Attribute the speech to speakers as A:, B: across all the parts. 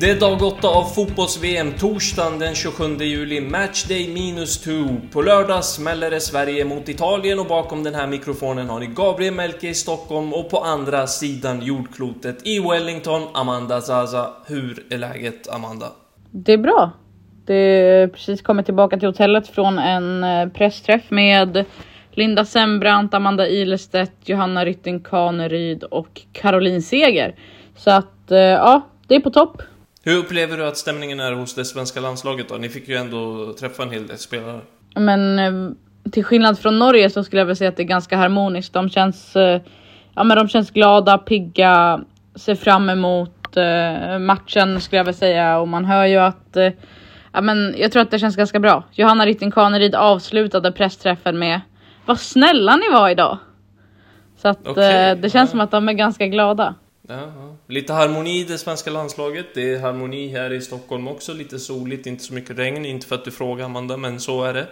A: Det är dag 8 av fotbolls-VM, torsdagen den 27 juli, matchday minus 2. På lördag smäller det Sverige mot Italien och bakom den här mikrofonen har ni Gabriel Melke i Stockholm och på andra sidan jordklotet i Wellington, Amanda Zaza. Hur är läget, Amanda?
B: Det är bra. Det är precis kommit tillbaka till hotellet från en eh, pressträff med Linda Sembrant, Amanda Ilestedt, Johanna Rytting Kaneryd och Caroline Seger. Så att eh, ja, det är på topp.
A: Hur upplever du att stämningen är hos det svenska landslaget då? Ni fick ju ändå träffa en hel del spelare.
B: Men eh, till skillnad från Norge så skulle jag vilja säga att det är ganska harmoniskt. De känns, eh, ja, men de känns glada, pigga, ser fram emot eh, matchen skulle jag vilja säga. Och man hör ju att ja, men jag tror att det känns ganska bra. Johanna Rytting Kaneryd avslutade pressträffen med Vad snälla ni var idag! Så att okay. det känns ja. som att de är ganska glada.
A: Ja, ja. Lite harmoni i det svenska landslaget. Det är harmoni här i Stockholm också. Lite soligt, inte så mycket regn. Inte för att du frågar Amanda, men så är det.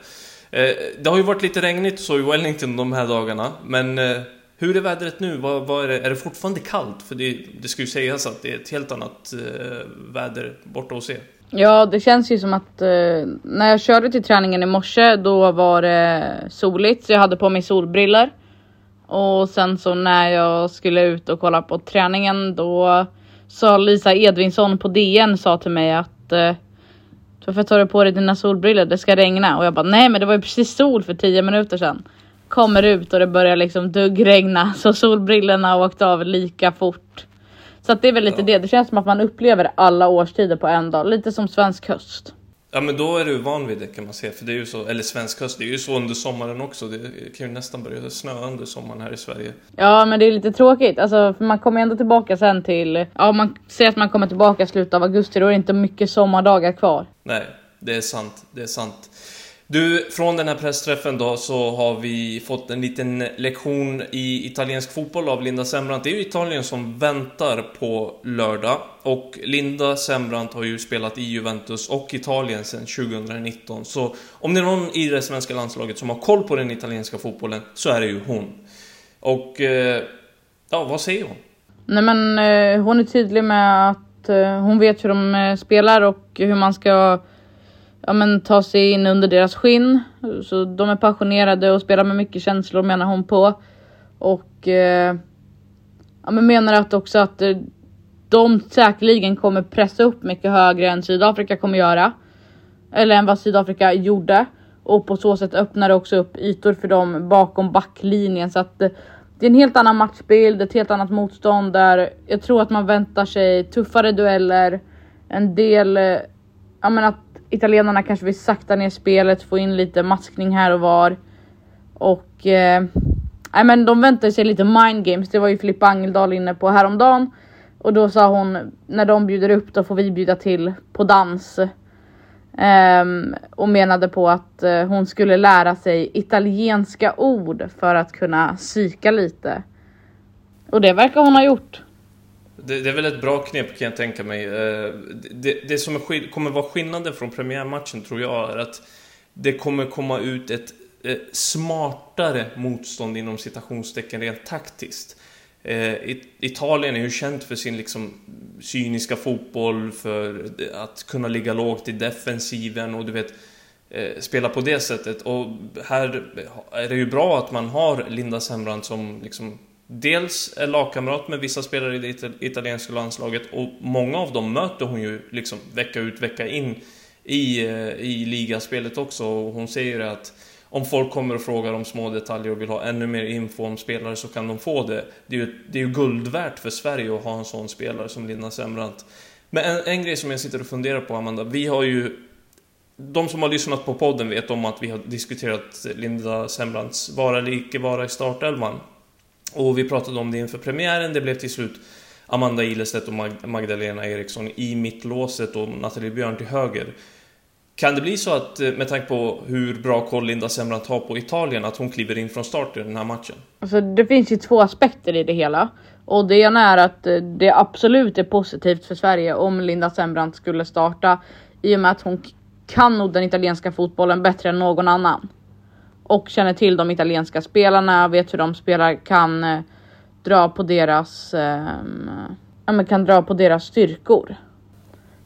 A: Eh, det har ju varit lite regnigt så i Wellington de här dagarna. Men eh, hur är vädret nu? Vad, vad är, det? är det fortfarande kallt? För det, det ska ju sägas att det är ett helt annat eh, väder borta hos er.
B: Ja, det känns ju som att eh, när jag körde till träningen i morse, då var det soligt. Så jag hade på mig solbriller. Och sen så när jag skulle ut och kolla på träningen då sa Lisa Edvinsson på DN sa till mig att eh, varför tar du på dig dina solbriller? Det ska regna. Och jag bara nej men det var ju precis sol för 10 minuter sedan. Kommer ut och det börjar liksom duggregna så solbrillorna åkte av lika fort. Så det är väl lite ja. det. Det känns som att man upplever alla årstider på en dag. Lite som svensk höst.
A: Ja men då är du van vid det kan man säga, för det är ju så, eller svensk höst, det är ju så under sommaren också. Det kan ju nästan börja snöa under sommaren här i Sverige.
B: Ja men det är lite tråkigt, alltså för man kommer ändå tillbaka sen till, ja man säger att man kommer tillbaka i slutet av augusti, då är det inte mycket sommardagar kvar.
A: Nej, det är sant, det är sant. Du, från den här pressträffen då så har vi fått en liten lektion i italiensk fotboll av Linda Sembrant. Det är ju Italien som väntar på lördag och Linda Sembrant har ju spelat i Juventus och Italien sedan 2019. Så om det är någon i det svenska landslaget som har koll på den italienska fotbollen så är det ju hon. Och eh, ja, vad säger hon?
B: Nej men eh, hon är tydlig med att eh, hon vet hur de spelar och hur man ska ja, men, ta sig in under deras skinn. Så de är passionerade och spelar med mycket känslor menar hon på. Och eh, ja, men menar att också att eh, de säkerligen kommer pressa upp mycket högre än Sydafrika kommer göra. Eller än vad Sydafrika gjorde. Och på så sätt öppnar det också upp ytor för dem bakom backlinjen. Så att eh, det är en helt annan matchbild, ett helt annat motstånd där jag tror att man väntar sig tuffare dueller. En del, eh, ja men att italienarna kanske vill sakta ner spelet, få in lite maskning här och var. Och eh, men de väntar sig lite mind games. Det var ju Filippa Angeldal inne på häromdagen. Och då sa hon när de bjuder upp då får vi bjuda till på dans. Um, och menade på att uh, hon skulle lära sig italienska ord för att kunna psyka lite. Och det verkar hon ha gjort.
A: Det, det, är väl ett bra knep kan jag tänka mig. Eh, det, det som är, kommer vara skillnaden från premiärmatchen tror jag är att det kommer komma ut ett eh, smartare motstånd inom citationstecken rent taktiskt. Eh, Italien är ju känt för sin liksom cyniska fotboll, för att kunna ligga lågt i defensiven och du vet spela på det sättet. Och här är det ju bra att man har Linda Sembrant som liksom dels är lagkamrat med vissa spelare i det italienska landslaget och många av dem möter hon ju liksom vecka ut, vecka in i, eh, i ligaspelet också. Och hon säger ju att om folk kommer och frågar om små detaljer och vill ha ännu mer info om spelare så kan de få det. Det är ju, det är ju guld värt för Sverige att ha en sån spelare som Linda Sembrant. Men en, en grej som jag sitter och funderar på, Amanda. Vi har ju... De som har lyssnat på podden vet om att vi har diskuterat Linda Sembrants vara eller icke vara i startelvan. Och vi pratade om det inför premiären. Det blev till slut Amanda Ilestedt och Mag Magdalena Eriksson i mittlåset och Nathalie Björn till höger. Kan det bli så att, eh, med tanke på hur bra koll Linda Sembrant har på Italien, att hon kliver in från start i den här matchen?
B: Alltså, det finns ju två aspekter i det hela. Och det ena är att eh, det absolut är positivt för Sverige om Linda Sembrant skulle starta i och med att hon kan nog den italienska fotbollen bättre än någon annan. Och känner till de italienska spelarna, vet hur de spelar, kan eh, dra på deras, eh, ja, men kan dra på deras styrkor.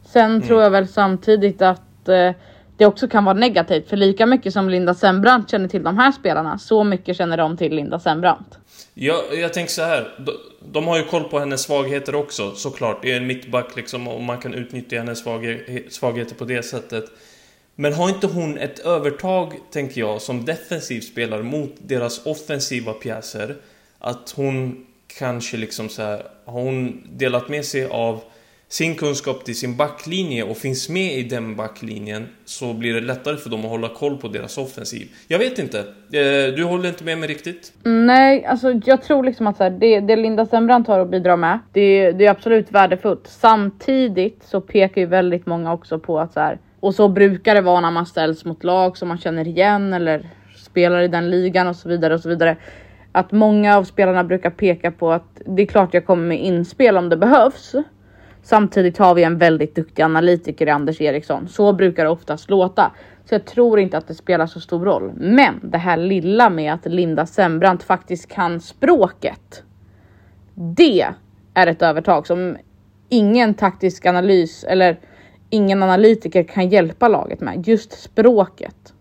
B: Sen mm. tror jag väl samtidigt att eh, det också kan vara negativt för lika mycket som Linda Sembrant känner till de här spelarna så mycket känner de till Linda Sembrant.
A: Ja, jag tänker så här. De, de har ju koll på hennes svagheter också såklart. Det är en mittback liksom och man kan utnyttja hennes svagheter på det sättet. Men har inte hon ett övertag, tänker jag, som defensiv spelare mot deras offensiva pjäser? Att hon kanske liksom så här, har hon delat med sig av sin kunskap till sin backlinje och finns med i den backlinjen så blir det lättare för dem att hålla koll på deras offensiv. Jag vet inte. Eh, du håller inte med mig riktigt?
B: Mm, nej, alltså jag tror liksom att så här, det, det Linda Sembrant har att bidra med, det, det är absolut värdefullt. Samtidigt så pekar ju väldigt många också på att så här, och så brukar det vara när man ställs mot lag som man känner igen eller spelar i den ligan och så vidare och så vidare. Att många av spelarna brukar peka på att det är klart jag kommer med inspel om det behövs. Samtidigt har vi en väldigt duktig analytiker i Anders Eriksson. Så brukar det oftast låta. Så jag tror inte att det spelar så stor roll. Men det här lilla med att Linda Sembrant faktiskt kan språket. Det är ett övertag som ingen taktisk analys eller ingen analytiker kan hjälpa laget med. Just språket.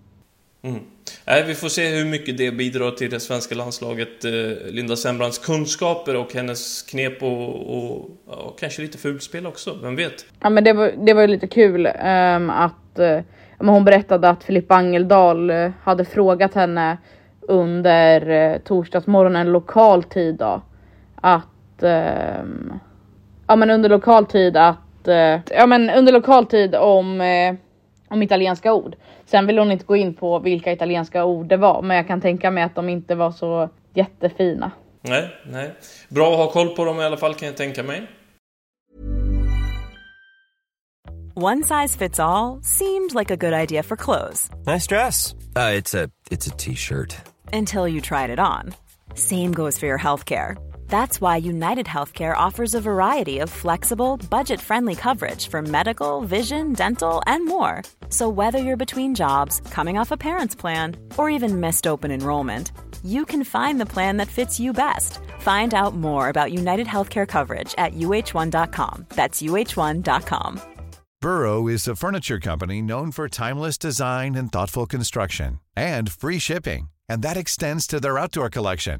A: Mm. Nej, vi får se hur mycket det bidrar till det svenska landslaget. Eh, Linda Sembrants kunskaper och hennes knep och, och, och kanske lite fulspel också, vem vet?
B: Ja, men det var, det var ju lite kul um, att uh, hon berättade att Filippa Angeldal uh, hade frågat henne under uh, torsdagsmorgonen lokal tid då att uh, ja, men under lokal tid att ja, men under lokal tid om om italienska ord. Sen vill hon inte gå in på vilka italienska ord det var, men jag kan tänka mig att de inte var så jättefina.
A: Nej, nej. Bra att ha koll på dem i alla fall kan jag tänka mig.
C: One size fits all, seemed like a good idea for clothes.
D: Nice dress. Uh, it's a t-shirt.
C: Until you tried it on. Same goes for your healthcare. That's why United Healthcare offers a variety of flexible, budget friendly coverage for medical, vision, dental, and more. So, whether you're between jobs, coming off a parent's plan, or even missed open enrollment, you can find the plan that fits you best. Find out more about United Healthcare coverage at uh1.com. That's uh1.com.
E: Burrow is a furniture company known for timeless design and thoughtful construction, and free shipping, and that extends to their outdoor collection.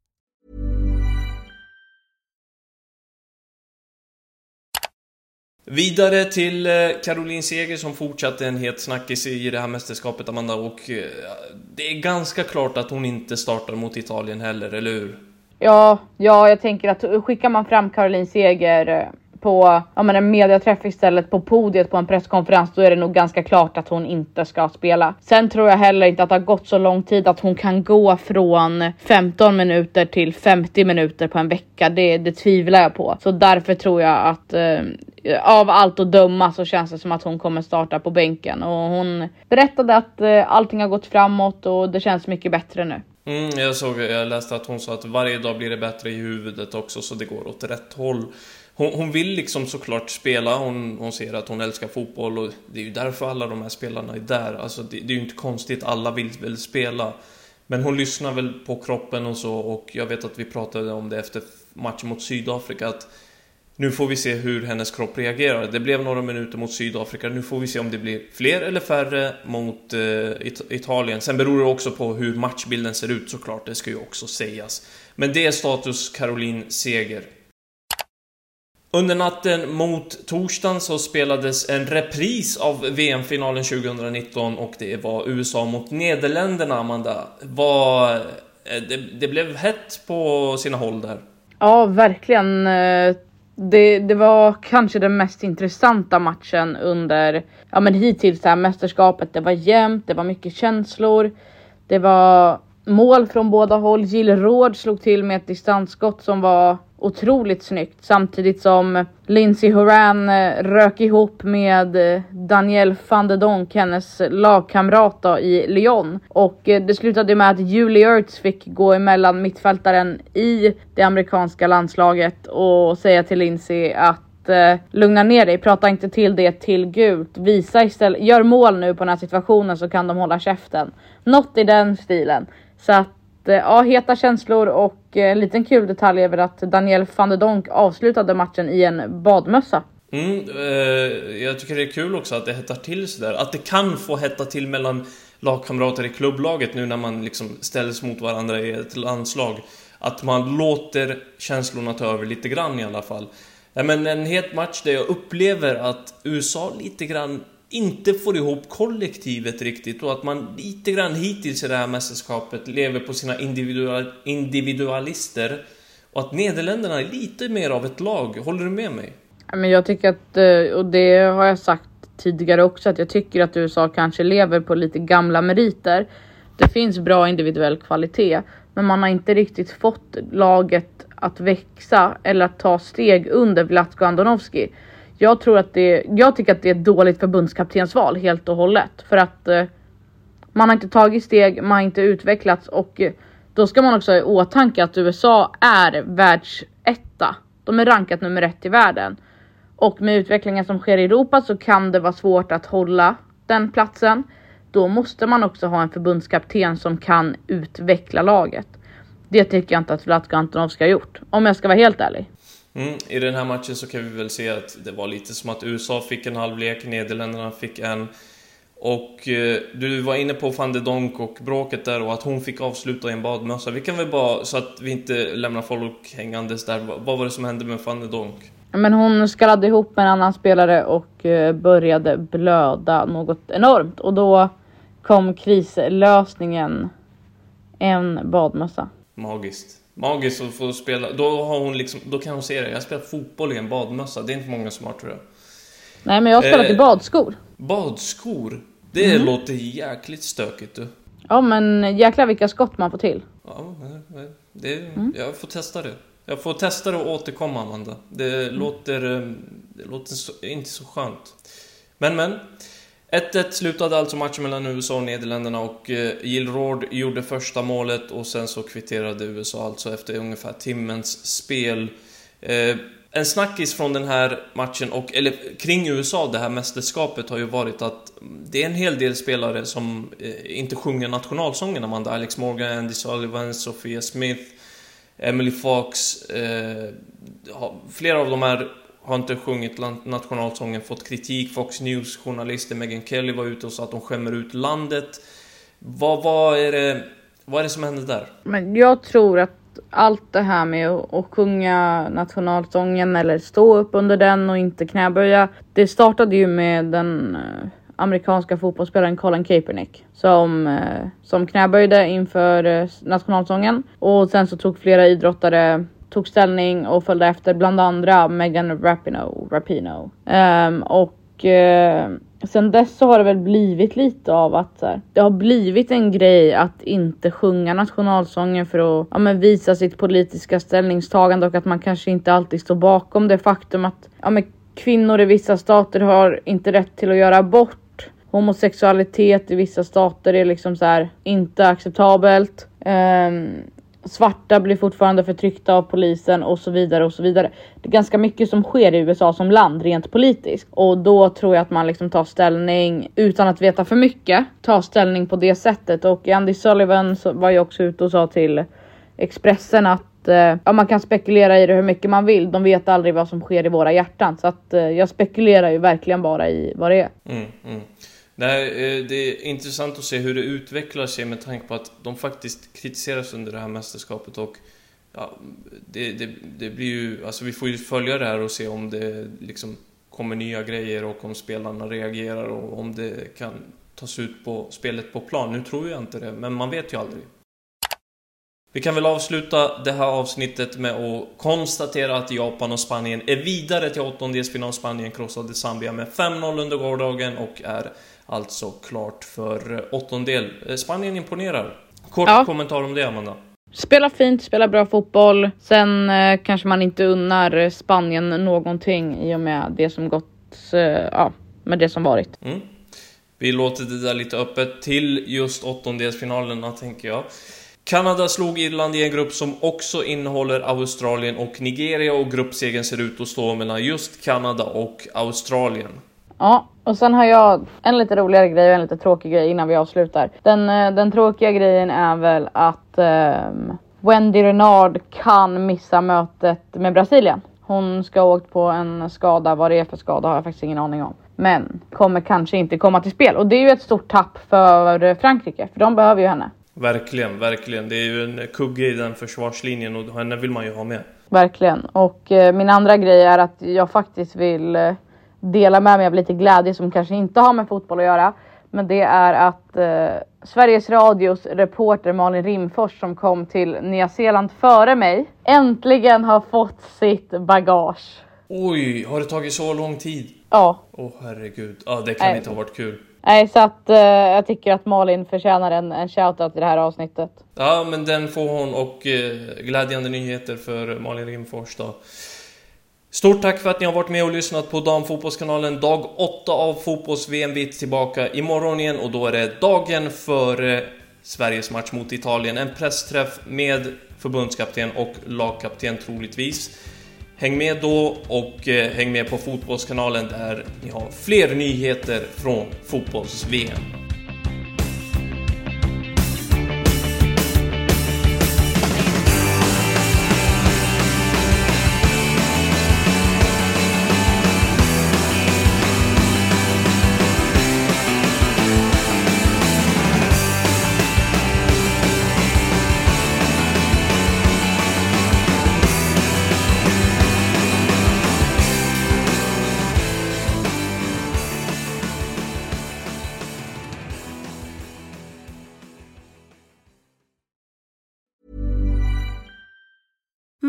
A: Vidare till eh, Caroline Seger som fortsatte en het snackis i det här mästerskapet, Amanda. Och eh, det är ganska klart att hon inte startar mot Italien heller, eller hur?
B: Ja, ja, jag tänker att skickar man fram Caroline Seger eh, på ja, men en mediaträff istället på podiet på en presskonferens, då är det nog ganska klart att hon inte ska spela. Sen tror jag heller inte att det har gått så lång tid att hon kan gå från 15 minuter till 50 minuter på en vecka. Det, det tvivlar jag på, så därför tror jag att eh, av allt att döma så känns det som att hon kommer starta på bänken och hon berättade att eh, allting har gått framåt och det känns mycket bättre nu.
A: Mm, jag såg, jag läste att hon sa att varje dag blir det bättre i huvudet också så det går åt rätt håll. Hon, hon vill liksom såklart spela, hon, hon ser att hon älskar fotboll och det är ju därför alla de här spelarna är där. Alltså det, det är ju inte konstigt, alla vill väl spela. Men hon lyssnar väl på kroppen och så och jag vet att vi pratade om det efter matchen mot Sydafrika att nu får vi se hur hennes kropp reagerar. Det blev några minuter mot Sydafrika. Nu får vi se om det blir fler eller färre mot eh, It Italien. Sen beror det också på hur matchbilden ser ut såklart. Det ska ju också sägas. Men det är status Caroline Seger. Under natten mot torsdagen så spelades en repris av VM-finalen 2019 och det var USA mot Nederländerna, Amanda. Var, eh, det, det blev hett på sina håll där.
B: Ja, verkligen. Eh, det, det var kanske den mest intressanta matchen under ja, men hittills det här mästerskapet. Det var jämnt, det var mycket känslor. Det var mål från båda håll. Jill Råd slog till med ett distansskott som var otroligt snyggt samtidigt som Lindsey Horan eh, rök ihop med eh, Danielle van de Donk, hennes lagkamrat i Lyon. Och eh, det slutade med att Julie Ertz fick gå emellan mittfältaren i det amerikanska landslaget och säga till Lindsey att lugna ner dig, prata inte till det till gult. Visa istället, gör mål nu på den här situationen så kan de hålla käften. Något i den stilen. Så att Eh, ja, heta känslor och eh, en liten kul detalj är väl att Daniel van der Donk avslutade matchen i en badmössa.
A: Mm, eh, jag tycker det är kul också att det hettar till sådär. Att det kan få hetta till mellan lagkamrater i klubblaget nu när man liksom ställs mot varandra i ett landslag. Att man låter känslorna ta över lite grann i alla fall. Ja, men en het match där jag upplever att USA lite grann inte får ihop kollektivet riktigt och att man lite grann hittills i det här mästerskapet lever på sina individual, individualister och att Nederländerna är lite mer av ett lag. Håller du med mig?
B: Men jag tycker att, eh, och det har jag sagt tidigare också, att jag tycker att USA kanske lever på lite gamla meriter. Det finns bra individuell kvalitet, men man har inte riktigt fått laget att växa eller att ta steg under Vlatko Andonovski. Jag tror att det, jag tycker att det är ett dåligt förbundskaptensval helt och hållet för att eh, man har inte tagit steg, man har inte utvecklats och eh, då ska man också ha i åtanke att USA är världsetta. De är rankat nummer ett i världen och med utvecklingen som sker i Europa så kan det vara svårt att hålla den platsen. Då måste man också ha en förbundskapten som kan utveckla laget. Det tycker jag inte att Vlatko Antonovski har gjort, om jag ska vara helt ärlig.
A: Mm, I den här matchen så kan vi väl se att det var lite som att USA fick en halvlek, Nederländerna fick en. Och eh, du var inne på van de Donk och bråket där och att hon fick avsluta i en badmössa. Vi kan väl bara, så att vi inte lämnar folk hängandes där, vad var det som hände med van de Donk?
B: Men hon skallade ihop med en annan spelare och eh, började blöda något enormt och då kom krislösningen en badmössa.
A: Magiskt. Magiskt att få spela. Då, har hon liksom, då kan hon se det. Jag spelar fotboll i en badmössa. Det är inte många som har tror jag.
B: Nej, men jag har spelat eh, i badskor.
A: Badskor? Det mm. låter jäkligt stökigt du.
B: Ja, men jäklar vilka skott man får till.
A: Ja, det, mm. jag får testa det. Jag får testa det och återkomma Amanda. Det mm. låter, eh, det låter inte så skönt. Men men. 1-1 slutade alltså matchen mellan USA och Nederländerna och eh, Gilrord Jill Roord gjorde första målet och sen så kvitterade USA alltså efter ungefär timmens spel. Eh, en snackis från den här matchen, och, eller kring USA, det här mästerskapet, har ju varit att det är en hel del spelare som eh, inte sjunger nationalsången, Amanda. Alex Morgan, Andy Sullivan, Sofia Smith, Emily Fox. Eh, flera av de här har inte sjungit nationalsången, fått kritik. Fox News-journalisten Meghan Kelly var ute och sa att de skämmer ut landet. Vad, vad, är det, vad är det som händer där?
B: Men jag tror att allt det här med att sjunga nationalsången eller stå upp under den och inte knäböja. Det startade ju med den eh, amerikanska fotbollsspelaren Colin Kaepernick som, eh, som knäböjde inför eh, nationalsången och sen så tog flera idrottare tog ställning och följde efter bland andra Megan Rapinoe. Rapinoe. Um, och uh, sen dess så har det väl blivit lite av att så här, det har blivit en grej att inte sjunga nationalsången för att ja, men visa sitt politiska ställningstagande och att man kanske inte alltid står bakom det faktum att ja, men kvinnor i vissa stater har inte rätt till att göra abort. Homosexualitet i vissa stater är liksom så här inte acceptabelt. Um, svarta blir fortfarande förtryckta av polisen och så vidare och så vidare. Det är ganska mycket som sker i USA som land rent politiskt och då tror jag att man liksom tar ställning utan att veta för mycket. Tar ställning på det sättet och Andy Sullivan var ju också ute och sa till Expressen att eh, ja, man kan spekulera i det hur mycket man vill. De vet aldrig vad som sker i våra hjärtan så att eh, jag spekulerar ju verkligen bara i vad det är.
A: Mm, mm. Nej, eh, det är intressant att se hur det utvecklar sig med tanke på att de faktiskt kritiseras under det här mästerskapet och ja, det, det, det blir ju, alltså vi får ju följa det här och se om det liksom kommer nya grejer och om spelarna reagerar och om det kan tas ut på spelet på plan. Nu tror jag inte det, men man vet ju aldrig. Vi kan väl avsluta det här avsnittet med att konstatera att Japan och Spanien är vidare till åttondelsfinal. Spanien krossade Zambia med 5-0 under gårdagen och är alltså klart för åttondel. Eh, Spanien imponerar. Kort ja. kommentar om det, Amanda.
B: Spela fint, spela bra fotboll. Sen eh, kanske man inte unnar Spanien någonting i och med det som gått, eh, ja, med det som varit. Mm.
A: Vi låter det där lite öppet till just åttondelsfinalerna, tänker jag. Kanada slog Irland i en grupp som också innehåller Australien och Nigeria och gruppsegern ser ut att stå mellan just Kanada och Australien.
B: Ja, och sen har jag en lite roligare grej och en lite tråkig grej innan vi avslutar. Den, eh, den tråkiga grejen är väl att um, Wendy Renard kan missa mötet med Brasilien. Hon ska ha åkt på en skada, vad det är för skada har jag faktiskt ingen aning om. Men kommer kanske inte komma till spel och det är ju ett stort tapp för Frankrike för de behöver ju henne.
A: Verkligen, verkligen. Det är ju en kugge i den försvarslinjen och henne vill man ju ha med.
B: Verkligen. Och eh, min andra grej är att jag faktiskt vill eh, dela med mig av lite glädje som kanske inte har med fotboll att göra. Men det är att eh, Sveriges Radios reporter Malin Rimfors som kom till Nya Zeeland före mig äntligen har fått sitt bagage.
A: Oj, har det tagit så lång tid?
B: Ja.
A: Åh oh, herregud, ja det kan Nej. inte ha varit kul.
B: Nej, så att eh, jag tycker att Malin förtjänar en, en shoutout i det här avsnittet.
A: Ja, men den får hon och eh, glädjande nyheter för Malin Rimfors då. Stort tack för att ni har varit med och lyssnat på Damfotbollskanalen. Dag 8 av fotbolls-VM. Vi är tillbaka imorgon igen och då är det dagen före Sveriges match mot Italien. En pressträff med förbundskapten och lagkapten troligtvis. Häng med då och eh, häng med på Fotbollskanalen där ni har fler nyheter från fotbolls-VM.